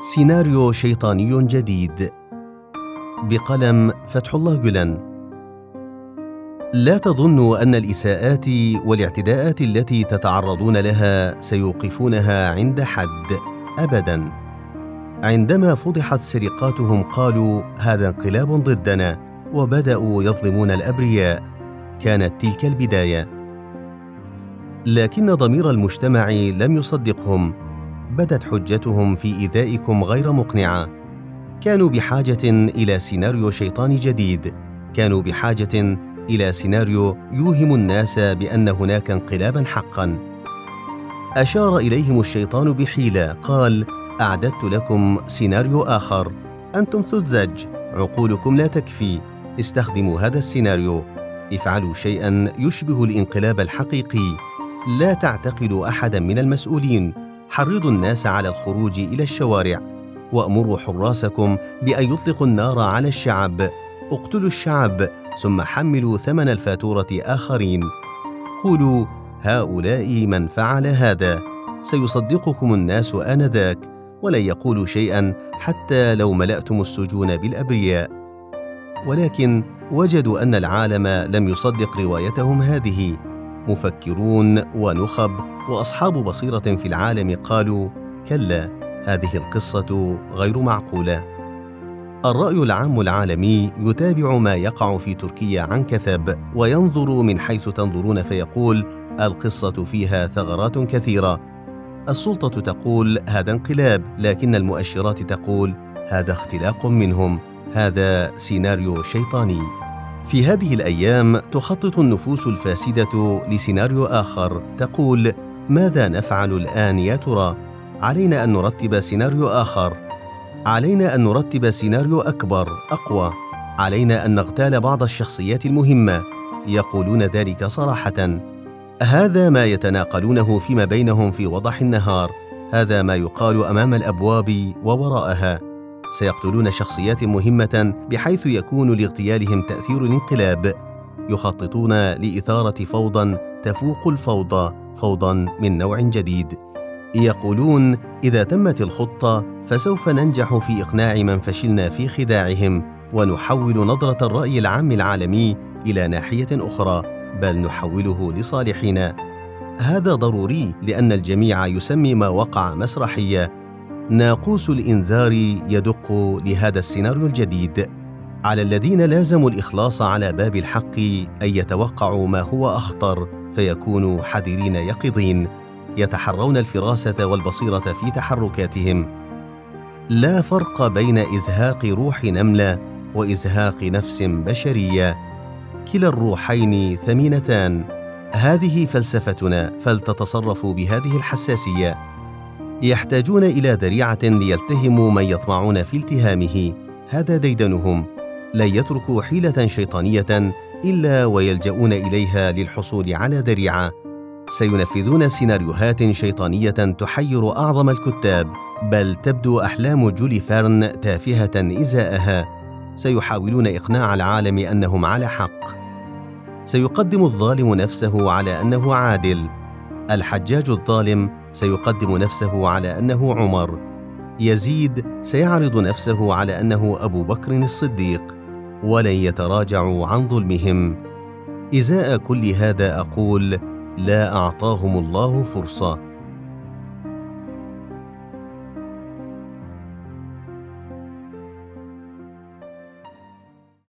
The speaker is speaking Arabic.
سيناريو شيطاني جديد. بقلم فتح الله جلن. لا تظنوا أن الإساءات والاعتداءات التي تتعرضون لها سيوقفونها عند حد ابدا. عندما فضحت سرقاتهم قالوا هذا انقلاب ضدنا وبدأوا يظلمون الأبرياء. كانت تلك البداية. لكن ضمير المجتمع لم يصدقهم. بدت حجتهم في إيذائكم غير مقنعة. كانوا بحاجة إلى سيناريو شيطاني جديد. كانوا بحاجة إلى سيناريو يوهم الناس بأن هناك انقلابا حقا. أشار إليهم الشيطان بحيلة. قال أعددت لكم سيناريو آخر. أنتم ثزج عقولكم لا تكفي. استخدموا هذا السيناريو. افعلوا شيئا يشبه الانقلاب الحقيقي. لا تعتقلوا احدا من المسؤولين. حرضوا الناس على الخروج إلى الشوارع. وأمروا حراسكم بأن يطلقوا النار على الشعب. اقتلوا الشعب ثم حملوا ثمن الفاتورة آخرين. قولوا هؤلاء من فعل هذا. سيصدقكم الناس آنذاك ولن يقولوا شيئا حتى لو ملأتم السجون بالأبرياء. ولكن وجدوا أن العالم لم يصدق روايتهم هذه. مفكرون ونخب وأصحاب بصيرة في العالم قالوا كلا هذه القصة غير معقولة. الرأي العام العالمي يتابع ما يقع في تركيا عن كثب وينظر من حيث تنظرون فيقول القصة فيها ثغرات كثيرة. السلطة تقول هذا انقلاب لكن المؤشرات تقول هذا اختلاق منهم هذا سيناريو شيطاني. في هذه الأيام تخطط النفوس الفاسدة لسيناريو آخر تقول ماذا نفعل الآن يا ترى؟ علينا أن نرتب سيناريو آخر. علينا أن نرتب سيناريو أكبر أقوى. علينا أن نغتال بعض الشخصيات المهمة. يقولون ذلك صراحة. هذا ما يتناقلونه فيما بينهم في وضح النهار. هذا ما يقال أمام الأبواب ووراءها. سيقتلون شخصيات مهمة بحيث يكون لاغتيالهم تأثير الانقلاب. يخططون لإثارة فوضى تفوق الفوضى فوضى من نوع جديد. يقولون إذا تمت الخطة فسوف ننجح في إقناع من فشلنا في خداعهم ونحول نظرة الرأي العام العالمي إلى ناحية أخرى بل نحوله لصالحنا. هذا ضروري لأن الجميع يسمي ما وقع مسرحية ناقوس الإنذار يدق لهذا السيناريو الجديد. على الذين لازموا الإخلاص على باب الحق ان يتوقعوا ما هو أخطر فيكونوا حذرين يقظين يتحرون الفراسة والبصيرة في تحركاتهم. لا فرق بين إزهاق روح نملة وإزهاق نفس بشرية. كلا الروحين ثمينتان. هذه فلسفتنا فلتتصرفوا بهذه الحساسية. يحتاجون إلى ذريعة ليلتهموا من يطمعون في التهامه. هذا ديدنهم. لن يتركوا حيلة شيطانية إلا ويلجؤون إليها للحصول على ذريعة. سينفذون سيناريوهات شيطانية تحير أعظم الكتاب بل تبدو أحلام جولي فيرن تافهة إزاءها. سيحاولون إقناع العالم أنهم على حق. سيقدم الظالم نفسه على أنه عادل. الحجاج الظالم سيقدم نفسه على أنه عمر. يزيد سيعرض نفسه على أنه أبو بكر الصديق ولن يتراجعوا عن ظلمهم. إزاء كل هذا أقول لا أعطاهم الله فرصة.